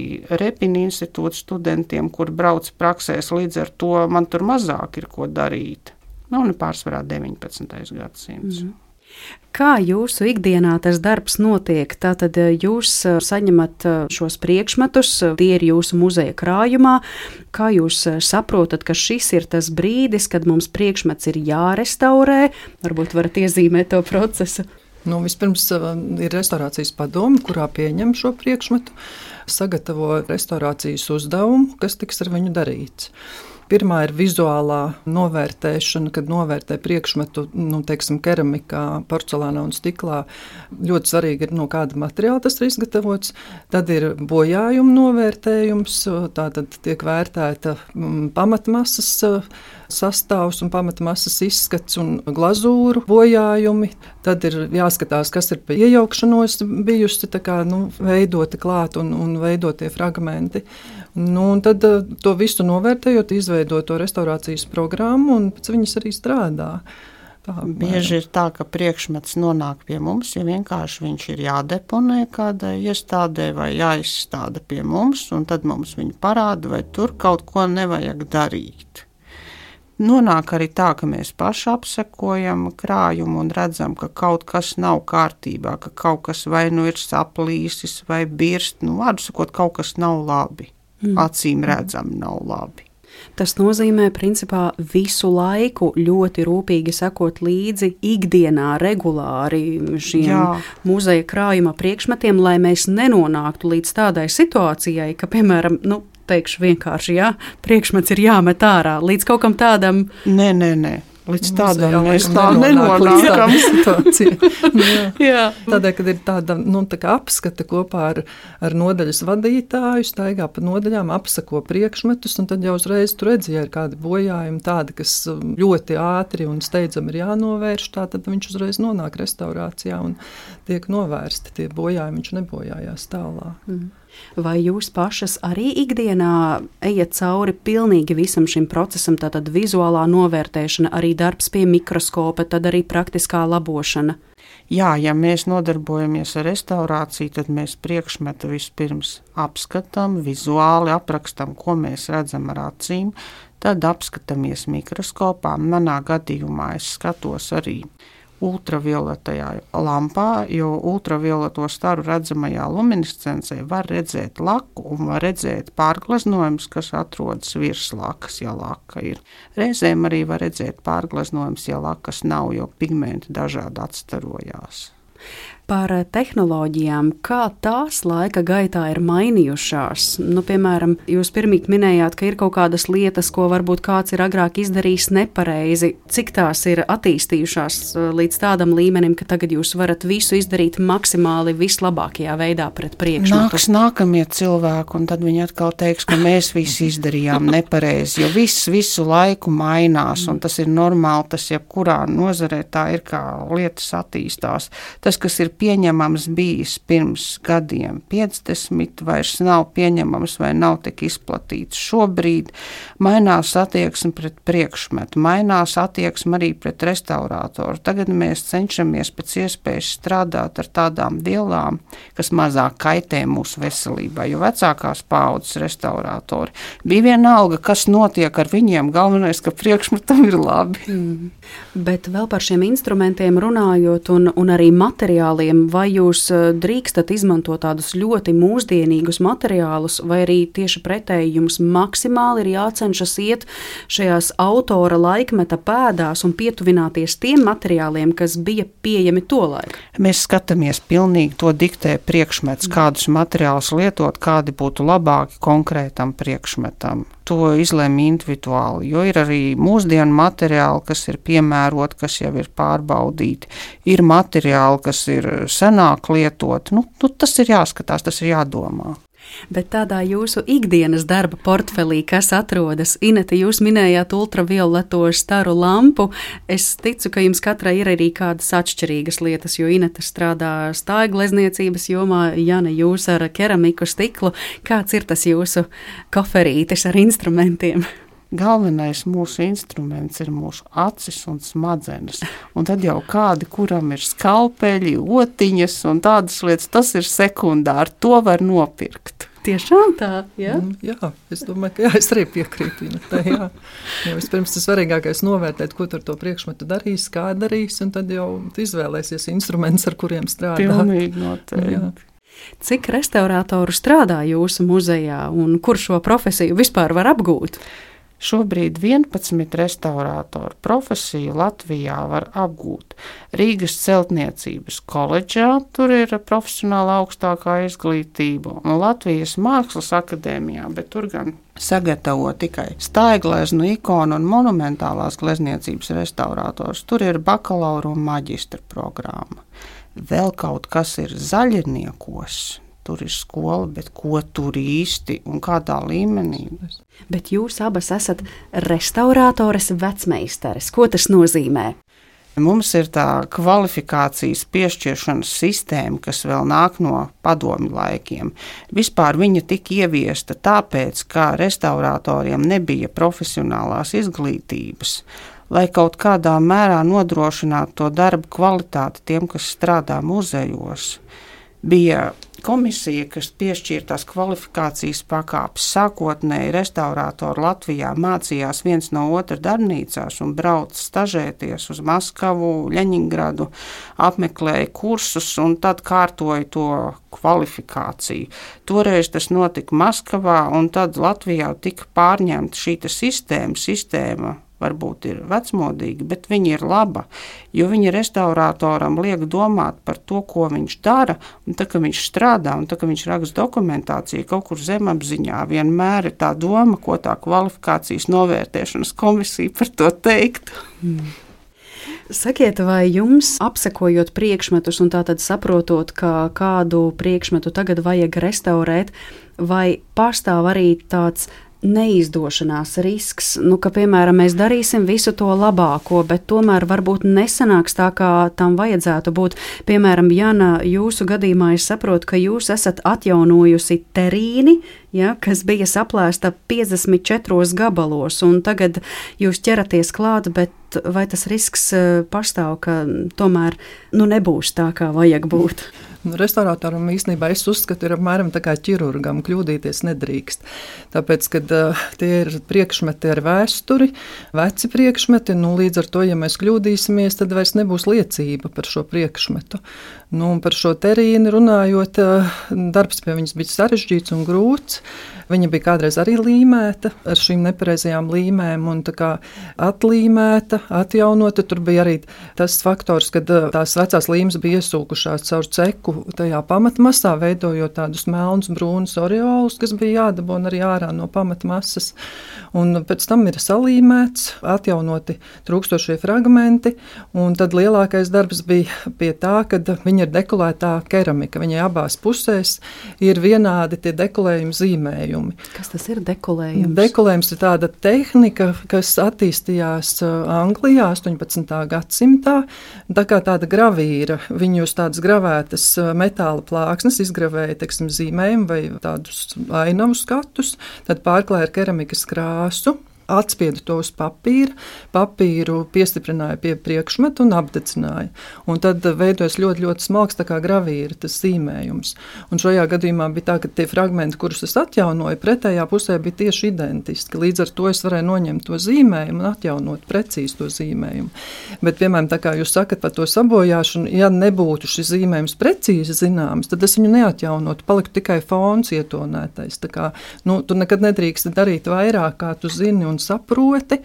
Repina institūta studentiem, kur brauc praksēs, līdz ar to man tur mazāk ir ko darīt. Nu, un pārsvarā 19. gadsimts. Mm. Kā jūsu ikdienā tas darbs notiek? Tātad jūs saņemat šos priekšmetus, tie ir jūsu muzeja krājumā. Kā jūs saprotat, ka šis ir tas brīdis, kad mums priekšmets ir jārestaurē? Varbūt varat iezīmēt to procesu. Nu, vispirms ir restorācijas padome, kurā pieņem šo priekšmetu, sagatavo restorācijas uzdevumu, kas tiks ar viņu darīts. Pirmā ir vizuālā novērtēšana, kad novērtē priekšmetu, nu, teiksim, keramikā, porcelānā un stiklā. Ļoti svarīgi ir, no kāda materiāla tas ir izgatavots. Tad ir bojājuma novērtējums, tātad tiek vērtēta mm, pamatmasas sastāvs un pamatmasas izskats un glazūru bojājumi. Tad ir jāskatās, kas ir iejaukšanos bijusi, kā, nu, veidoti klāt un, un veidotie fragmenti. Nu, tad eh, to visu novērtējot, izveidot to restorācijas programmu un pēc viņas arī strādā. Tā, Bieži ir tā, ka priekšmets nonāk pie mums, ja vienkārši viņš ir jādeponē kādai iestādē vai jāizstāda pie mums, un tad mums viņi parāda, vai tur kaut ko nevajag darīt. Nonāk arī tā, ka mēs paši apsekojam krājumu un redzam, ka kaut kas nav kārtībā, ka kaut kas vai nu ir saplīsis vai birst, nu, vārdu sakot, kaut kas nav labi mm. acīm redzami nav labi. Tas nozīmē, principā, visu laiku ļoti rūpīgi sekot līdzi ikdienā, regulāri šiem Jā. muzeja krājuma priekšmetiem, lai mēs nenonāktu līdz tādai situācijai, ka, piemēram, nu, teikšu vienkārši, jā, priekšmets ir jāmet ārā līdz kaut kam tādam. Nē, nē, nē. Līdz tādam mēs tā nenonākam. Tādēļ, kad ir tāda nu, tā apskata kopā ar, ar nodaļas vadītāju, staigā pa nodaļām, apsako priekšmetus, un tad jau uzreiz tur redzi, ja ir kādi bojājumi, tādi, kas um, ļoti ātri un steidzami ir jānovērš, tā, tad viņš uzreiz nonāk restaurācijā un tiek novērsti tie bojājumi, viņš nebojājās tālāk. Mm. Vai jūs pašas arī ikdienā ejat cauri pilnīgi visam šim procesam, tātad vizuālā novērtēšana, arī darbs pie mikroskopa, tad arī praktiskā labošana? Jā, ja mēs nodarbojamies ar restaurāciju, tad mēs priekšmetu vispirms apskatām, vizuāli aprakstām, ko mēs redzam ar acīm, tad apskatāmies mikroskopā. Manā gadījumā es skatos arī ultravioletajā lampā, jo ultravioleto staru redzamajā luminescencē var redzēt laku un var redzēt pārgleznojumus, kas atrodas virs lakas, ja laka ir. Reizēm arī var redzēt pārgleznojumus, ja lakas nav, jo pigmenti dažādi atstarojās par tehnoloģijām, kā tās laika gaitā ir mainījušās. Nu, piemēram, jūs pirmīt minējāt, ka ir kaut kādas lietas, ko varbūt kāds ir agrāk izdarījis nepareizi. Cik tās ir attīstījušās uh, līdz tādam līmenim, ka tagad jūs varat visu izdarīt maksimāli vislabākajā veidā pret priekšu? Nāks nākamie cilvēki, un tad viņi atkal teiks, ka mēs visi izdarījām nepareizi, jo viss visu laiku mainās, un tas ir normāli, tas jebkurā nozarē tā ir, kā lietas attīstās. Tas, kas ir pieņemams bijis pirms gadiem 50, vairs nav pieņemams vai nav tik izplatīts. Šobrīd mainās attieksme pret priekšmetu, mainās attieksme arī pret restaurātoru. Tagad mēs cenšamies pēc iespējas strādāt ar tādām vielām, kas mazāk kaitē mūsu veselībai, jo vecākās paudzes restaurātori bija vienalga, kas notiek ar viņiem, galvenais, ka priekšmetam ir labi. Mm. Bet vēl par šiem instrumentiem runājot un, un arī materiāliem materiāliem, vai jūs eh, drīkstat izmantot tādus ļoti mūsdienīgus materiālus, vai arī tieši pretēji jums maksimāli ir jācenšas iet šajās autora laikmeta pēdās un pietuvināties tiem materiāliem, kas bija pieejami tolaik? Mēs skatāmies pilnīgi to diktē priekšmets, kādus materiālus lietot, kādi būtu labāki konkrētam priekšmetam to izlēma individuāli. Jo ir arī mūsdienu materiāli, kas ir piemēroti, kas jau ir pārbaudīti. Ir materiāli, kas ir senāk lietoti. Nu, nu, tas ir jāskatās, tas ir jādomā. Bet tādā jūsu ikdienas darba portfelī, kas atrodas, Inete, jūs minējāt ultravioleto staru lampu. Es ticu, ka jums katrai ir arī kādas atšķirīgas lietas, jo Inete strādā stāglezniecības jomā, Jana jūs ar keramiku stiklu. Kāds ir tas jūsu koferītis ar instrumentiem? Galvenais mūsu instruments ir mūsu acis un smadzenes. Un tad jau kādi, kuram ir skalpeļi, otiņas un tādas lietas, tas ir sekundāri. To var nopirkt. Tiešām tā, jā. Mm, jā, es domāju, ka jā, es arī piekrītu. Tā, jā. Jā, vispirms tas svarīgākais ir novērtēt, ko ar to priekšmetu darīs, kā darīs, un tad jau izvēlēsies instruments, ar kuriem strādāt. Pilnīgi noteikti. Jā. Cik restaurātoru strādā jūsu muzejā un kur šo profesiju vispār var apgūt? Šobrīd 11 restaurātoru profesiju Latvijā var apgūt. Rīgas celtniecības koledžā tur ir profesionāla augstākā izglītība, un Latvijas Mākslas akadēmijā, bet tur gan sagatavo tikai staigleznu, ikonu un monumentālās glezniecības restaurātors. Tur ir bakalaura un maģistra programma. Vēl kaut kas ir zaļniekos, tur ir skola, bet ko tur īsti un kādā līmenī. Bet jūs abas esat restaurātores vecmeistares. Ko tas nozīmē? Mums ir tā kvalifikācijas piešķiršanas sistēma, kas vēl nāk no padomju laikiem. Vispār viņa tika ieviesta tāpēc, ka restauratoriem nebija profesionālās izglītības. Lai kaut kādā mērā nodrošinātu to darbu kvalitāti tiem, kas strādā muzejos, bija komisija, kas piešķīra tās kvalifikācijas pakāpes. Sākotnēji restaurātori Latvijā mācījās viens no otra darbnīcās un brauca stažēties uz Maskavu, Ļeņingradu, apmeklēja kursus un tad kārtoja to kvalifikāciju. Toreiz tas notika Maskavā, un tad Latvijā tika pārņemta šī sistēma, sistēma varbūt ir vecmodīga, bet viņa ir laba, jo viņa restauratoram liek domāt par to, ko viņš dara, un tā, ka viņš strādā, un tā, ka viņš raksta dokumentāciju kaut kur zemapziņā, vienmēr ir tā doma, ko tā kvalifikācijas novērtēšanas komisija par to teikt. Mm. Sakiet, vai jums, apsekojot priekšmetus un tātad saprotot, ka kādu priekšmetu tagad vajag restaurēt, vai pastāv arī tāds neizdošanās risks, nu, ka, piemēram, mēs darīsim visu to labāko, bet tomēr varbūt nesanāks tā, kā tam vajadzētu būt. Piemēram, Jana, jūsu gadījumā es saprotu, ka jūs esat atjaunojusi terīni, ja, kas bija saplēsta 54 gabalos, un tagad jūs ķeraties klāt, bet vai tas risks eh, pastāv, ka tomēr nu, nebūs tā, kā vajag būt? Nu, restauratoram īstenībā es uzskatu, ir apmēram tā kā ķirurgam, kļūdīties nedrīkst. Tāpēc, kad uh, tie ir priekšmeti ar vēsturi, veci priekšmeti, nu, līdz ar to, ja mēs kļūdīsimies, tad vairs nebūs liecība par šo priekšmetu. Nu, par šo terīnu runājot, uh, darbs pie viņas bija sarežģīts un grūts. Viņa bija kādreiz arī līmēta ar šīm nepareizajām līmēm, un atlīmēta, atjaunota. Tur bija arī tas faktors, ka tās vecās līmes bija iesūkušās caur ceku tajā pamatmasā, veidojot tādus melnus, brūnus oreolus, kas bija jādabūna arī ārā no pamatmasas. Un pēc tam ir salīmēts, atjaunoti trūkstošie fragmenti, un tad lielākais darbs bija pie tā, ka viņa ir dekolētā keramika. Viņai abās pusēs ir vienādi tie dekolējumi zīmējumi. Kas tas ir dekolējums? Dekolējums ir tāda tehnika, kas attīstījās Anglijā 18. gadsimtā. Tā kā tāda gravīra, viņu uz tādas gravētas metāla plāksnes izgravēja teiksim, zīmējumu vai tādus ainavu skatus, tad pārklāja ar keramikas krāsu. Atspiedu to uz papīra, papīru piestiprināja pie priekšmeta un apdedzināja. Un tad veidojas ļoti, ļoti smalks gravīra, tas zīmējums. Un šajā gadījumā bija tā, ka tie fragmenti, kurus es atjaunoju, pretējā pusē bija tieši identiski. Līdz ar to es varēju noņemt to zīmējumu un atjaunot precīzi to zīmējumu. Bet, piemēram, tā kā jūs sakat par to sabojāšanu, ja nebūtu šis zīmējums precīzi zināms, tad es viņu neatjaunotu, paliktu tikai fons ietonētais. Tā kā, nu, tu nekad nedrīkst darīt vairāk, kā tu zini un saproti,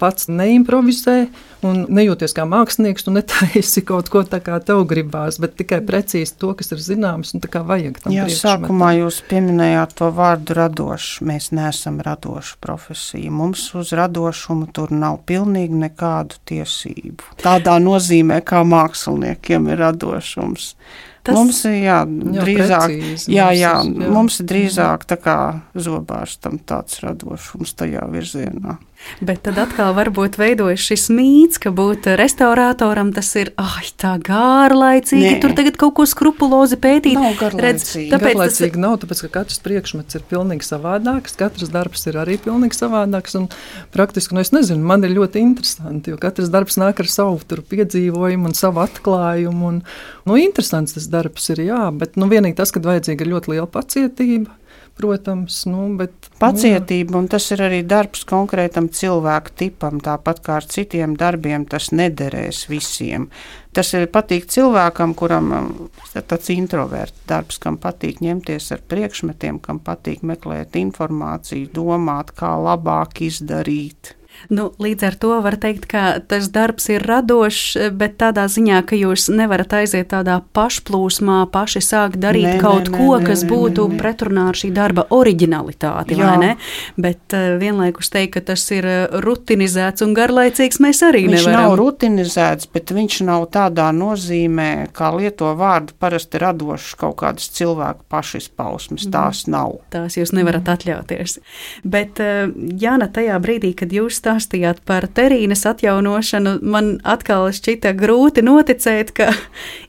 pats neimprovizē un nejūties kā mākslinieks, tu netaisi kaut ko tā kā tev gribās, bet tikai precīzi to, kas ir zināms un tā kā vajag tam. Jā, sākumā jūs pieminējāt to vārdu radošs. Mēs neesam radoša profesija. Mums uz radošumu tur nav pilnīgi nekādu tiesību. Tādā nozīmē, kā māksliniekiem ir radošums. Tas, mums ir jā, jā, drīzāk, precīzi, jā, jā, mums, jā. mums ir drīzāk tā kā zobārstam tāds radošums tajā virzienā. Bet tad atkal varbūt veidojas šis mīts, ka būt restauratoram tas ir ah, tā gārlaicīgi. Nē. Tur tagad kaut ko skrupulozi pētīt. Nav garlaicīgi. Redz, tāpēc garlaicīgi tas... nav, tāpēc ka katrs priekšmets ir pilnīgi savādāks, katrs darbs ir arī pilnīgi savādāks. Un praktiski, nu es nezinu, man ir ļoti interesanti, jo katrs darbs nāk ar savu piedzīvojumu un savu atklājumu. Un, nu, interesants tas darbs ir, jā, bet nu, vienīgi tas, ka vajadzīga ļoti liela pacietība protams. Nu, bet, nu, Pacietība, un tas ir arī darbs konkrētam cilvēku tipam, tāpat kā ar citiem darbiem, tas nederēs visiem. Tas ir patīk cilvēkam, kuram ir um, tāds introverts darbs, kam patīk ņemties ar priekšmetiem, kam patīk meklēt informāciju, domāt, kā labāk izdarīt. Nu, līdz ar to var teikt, ka tas darbs ir radošs, bet tādā ziņā, ka jūs nevarat aiziet tādā pašplūsmā, paši sākt darīt nē, kaut nē, ko, nē, kas nē, būtu nē, nē. pretrunā ar šī darba originalitāti. Bet uh, vienlaikus teikt, ka tas ir eh, rutinizēts un garlaicīgs, mēs arī viņš nevaram. Viņš nav rutinizēts, bet viņš nav tādā nozīmē, kā lieto vārdu parasti radošs kaut kādas cilvēku pašizpausmes. Mm. Tās nav. Tās jūs nevarat mm. atļauties. Bet, uh, Jāna, tajā brīdī, kad jūs stāstījāt par terīnas atjaunošanu, man atkal šķita grūti noticēt, ka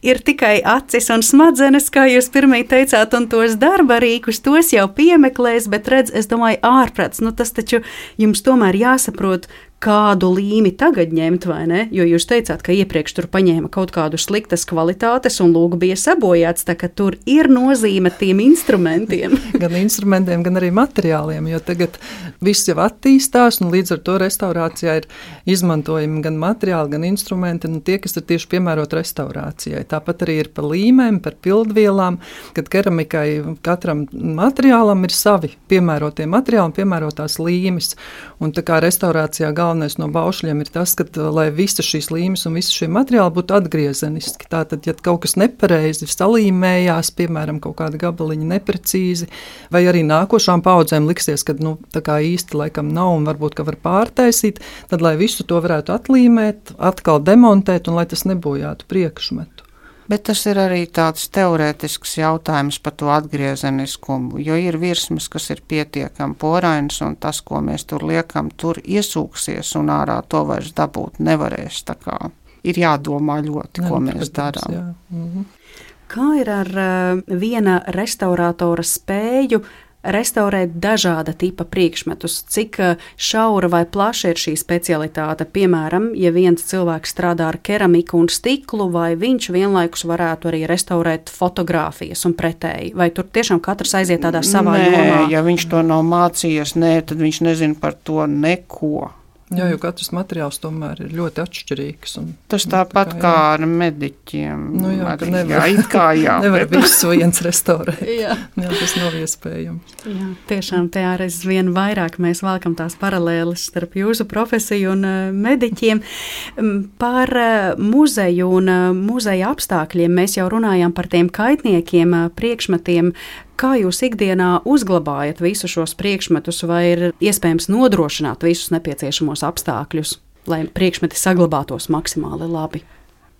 ir tikai acis un smadzenes, kā jūs pirmie teicāt, un tos darba rīkus, tos jau piemeklēs, bet redz, es domāju, ārprāts, nu tas taču jums tomēr jāsaprot, kādu līmi tagad ņemt, vai ne? Jo jūs teicāt, ka iepriekš tur paņēma kaut kādu sliktas kvalitātes un lūk, bija sabojāts. Tā ka tur ir nozīme tiem instrumentiem. gan instrumentiem, gan arī materiāliem, jo tagad viss jau attīstās, un līdz ar to restaurācijā ir izmantojami gan materiāli, gan instrumenti, un tie, kas ir tieši piemēroti restaurācijai. Tāpat arī ir par līmēm, par pildvielām, kad keramikai katram materiālam ir savi piemērotie materiāli un piemērotās līmes. Un tā kā restaurācijā galvenais galvenais no baušļiem ir tas, ka, lai visas šīs līmes un visi šie materiāli būtu atgriezeniski. Tātad, ja kaut kas nepareizi salīmējās, piemēram, kaut kāda gabaliņa neprecīzi, vai arī nākošām paudzēm liksies, ka nu, tā kā īsti laikam nav un varbūt ka var pārtaisīt, tad, lai visu to varētu atlīmēt, atkal demontēt un lai tas nebojātu priekšmetu. Bet tas ir arī tāds teorētisks jautājums par to atgriezeniskumu, jo ir virsmas, kas ir pietiekami porainas, un tas, ko mēs tur liekam, tur iesūksies un ārā to vairs dabūt nevarēs. Tā kā ir jādomā ļoti, ko jā, mēs darām. Mhm. Kā ir ar uh, viena restauratora spēju restaurēt dažāda tipa priekšmetus, cik eh, šaura vai plaša ir šī specialitāte. Piemēram, ja viens cilvēks strādā ar keramiku un stiklu, vai viņš vienlaikus varētu arī restaurēt fotogrāfijas un pretēji, vai tur tiešām katrs aiziet tādā savā nē, jomā? Ja viņš to nav mācījies, nē, tad viņš nezina par to neko. Jā, jo katrs materiāls tomēr ir ļoti atšķirīgs. Un, Tas tāpat tā kā, kā ar mediķiem. Nu, jā, arī, nevar, jā, kā jā. nevar visu viens restaurēt. jā. jā, tas nav iespējams. Jā, tiešām te aizvien vairāk mēs valkam tās paralēles starp jūsu profesiju un uh, mediķiem. Par uh, muzeju un uh, muzeja apstākļiem mēs jau runājām par tiem kaitniekiem, priekšmetiem, Kā jūs ikdienā uzglabājat visus šos priekšmetus, vai ir iespējams nodrošināt visus nepieciešamos apstākļus, lai priekšmeti saglabātos maksimāli labi?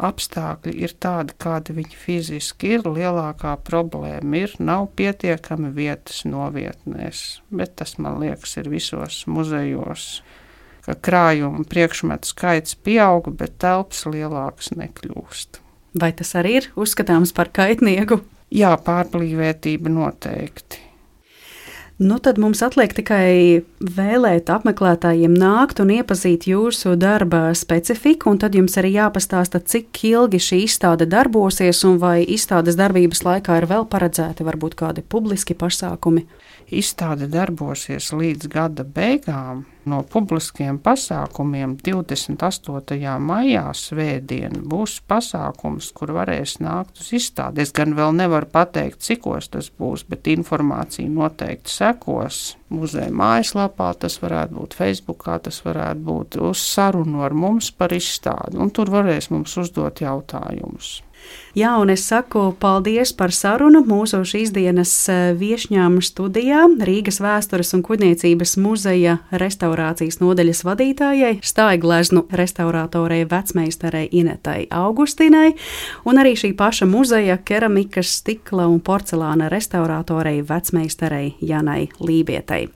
Apstākļi ir tādi, kādi viņi fiziski ir. Lielākā problēma ir, nav pietiekami vietas novietnēs, bet tas man liekas, ir visos muzejos ka krājuma priekšmetu skaits pieaug, bet telpas lielākas nekļūst. Vai tas arī ir uzskatāms par kaitnieku? Jā, pārblīvētība noteikti. Nu, tad mums atliek tikai vēlēt apmeklētājiem nākt un iepazīt jūsu darba specifiku, un tad jums arī jāpastāsta, cik ilgi šī izstāde darbosies, un vai izstādes darbības laikā ir vēl paredzēti varbūt kādi publiski pasākumi. Izstāde darbosies līdz gada beigām. No publiskiem pasākumiem 28. maijā svētdien būs pasākums, kur varēs nākt uz izstādi. Es gan vēl nevaru pateikt, cikos tas būs, bet informācija noteikti sekos. Muzeja mājaslapā tas varētu būt, Facebookā tas varētu būt uz sarunu ar mums par izstādi, un tur varēs mums uzdot jautājumus. Jā, un es saku paldies par sarunu mūsu šīs dienas eh, viesņām studijā Rīgas vēstures un kuģniecības muzeja restaurācijas nodaļas vadītājai, stāigleznu restauratorei vecmeistarei Inetai Augustinai, un arī šī paša muzeja keramikas, stikla un porcelāna restauratorei vecmeistarei Janai Lībietai.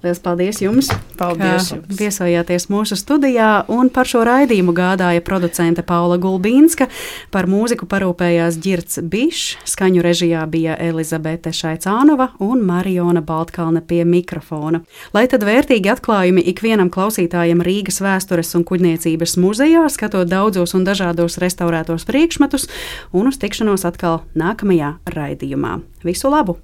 Lielas paldies jums! Paldies! Jums. Viesojāties mūsu studijā, un par šo raidījumu gādāja producente Paula Gulbīnska, par mūziku parūpēja parūpējās Girts Bišs, skaņu režijā bija Elizabete Šaicānova un Mariona Baltkalne pie mikrofona. Lai tad vērtīgi atklājumi ikvienam klausītājam Rīgas vēstures un kuģniecības muzejā, skatot daudzos un dažādos restaurētos priekšmetus, un uz tikšanos atkal nākamajā raidījumā. Visu labu!